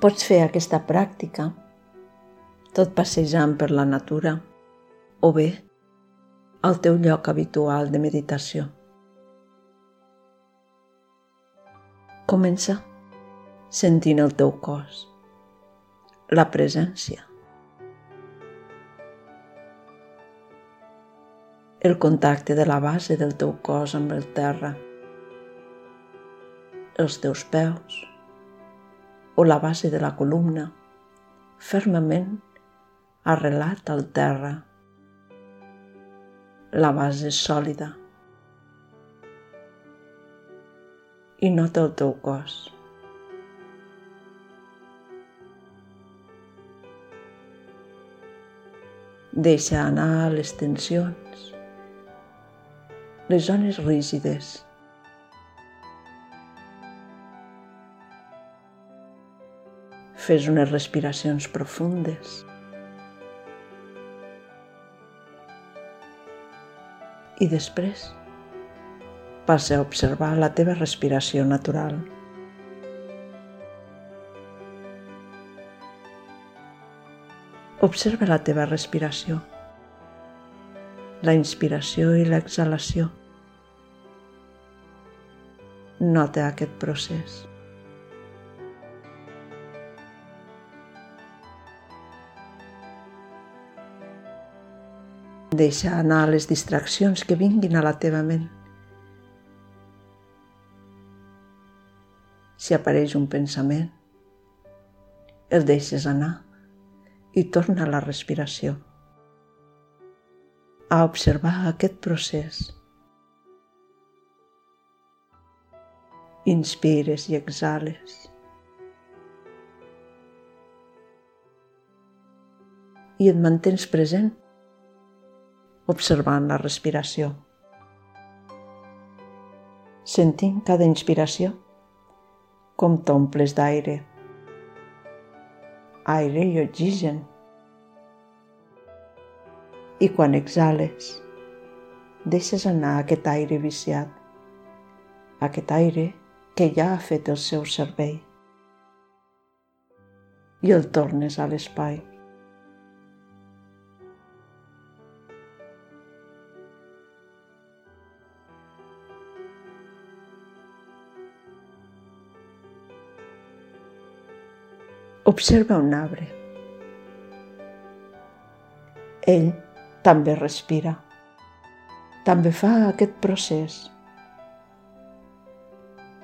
Pots fer aquesta pràctica tot passejant per la natura o bé al teu lloc habitual de meditació. Comença sentint el teu cos, la presència. El contacte de la base del teu cos amb el terra, els teus peus, o la base de la columna, fermament arrelat al terra. La base és sòlida. I nota el teu cos. Deixa anar les tensions, les zones rígides, Fes unes respiracions profundes. I després passa a observar la teva respiració natural. Observa la teva respiració, la inspiració i l'exhalació. Nota aquest procés. Deixa anar les distraccions que vinguin a la teva ment. Si apareix un pensament, el deixes anar i torna a la respiració. A observar aquest procés. Inspires i exhales. I et mantens present observant la respiració. Sentint cada inspiració com t'omples d'aire, aire i oxigen. I quan exhales, deixes anar aquest aire viciat, aquest aire que ja ha fet el seu servei i el tornes a l'espai. Observa un arbre. Ell també respira. També fa aquest procés.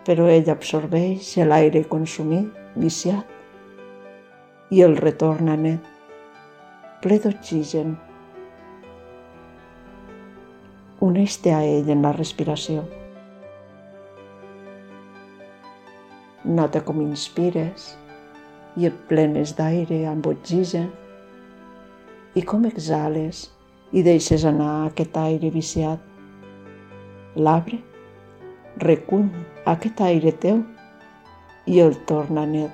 Però ell absorbeix l'aire consumit, viciat, i el retorna net, ple d'oxigen. Uneix-te a ell en la respiració. Nota com inspires i plenes d'aire amb oxigen i com exhales i deixes anar aquest aire viciat. L'arbre recull aquest aire teu i el torna net.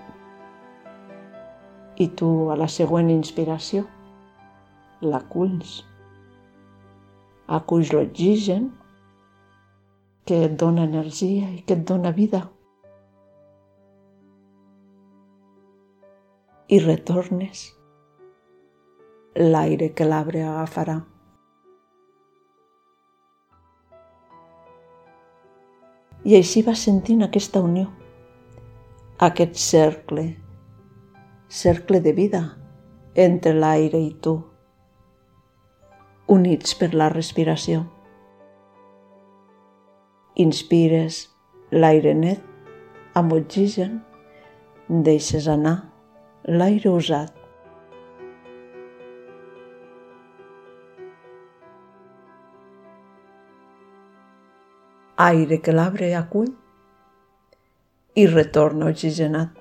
I tu, a la següent inspiració, l'aculls. Aculls l'oxigen que et dona energia i que et dona vida. I retornes l'aire que l'arbre agafarà. I així vas sentint aquesta unió, aquest cercle, cercle de vida entre l'aire i tu, units per la respiració. Inspires l'aire net amb oxigen, deixes anar l'aire usat. Aire que l'arbre acull i retorna oxigenat.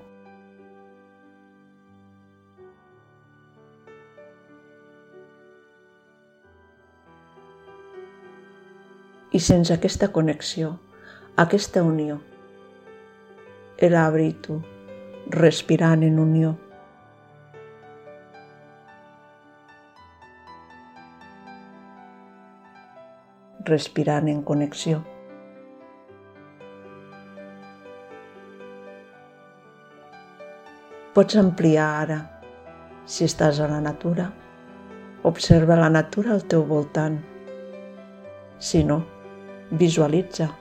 I sense aquesta connexió, aquesta unió, l'arbre i tu, respirant en unió, respirant en connexió. Pots ampliar ara. Si estàs a la natura, observa la natura al teu voltant. Si no, visualitza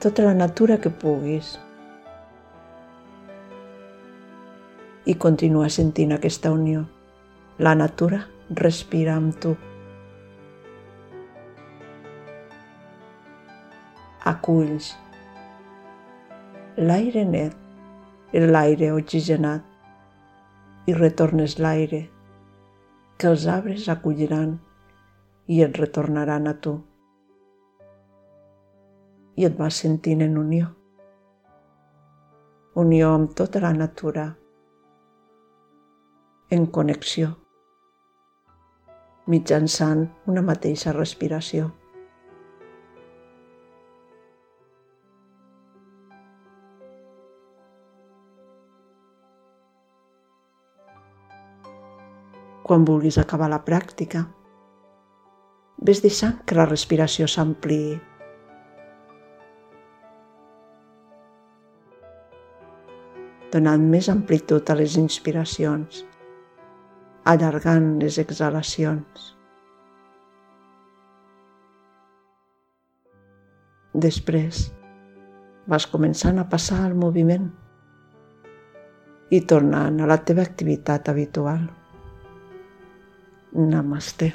tota la natura que puguis. I continua sentint aquesta unió. La natura respira amb tu. Aculls l'aire net l'aire oxigenat i retornes l'aire que els arbres acolliran i et retornaran a tu. I et vas sentint en unió. Unió amb tota la natura. En connexió. Mitjançant una mateixa respiració. Quan vulguis acabar la pràctica. Ves deixant que la respiració s'ampliï. Donant més amplitud a les inspiracions, allargant les exhalacions. Després vas començant a passar al moviment i tornant a la teva activitat habitual. Namaste.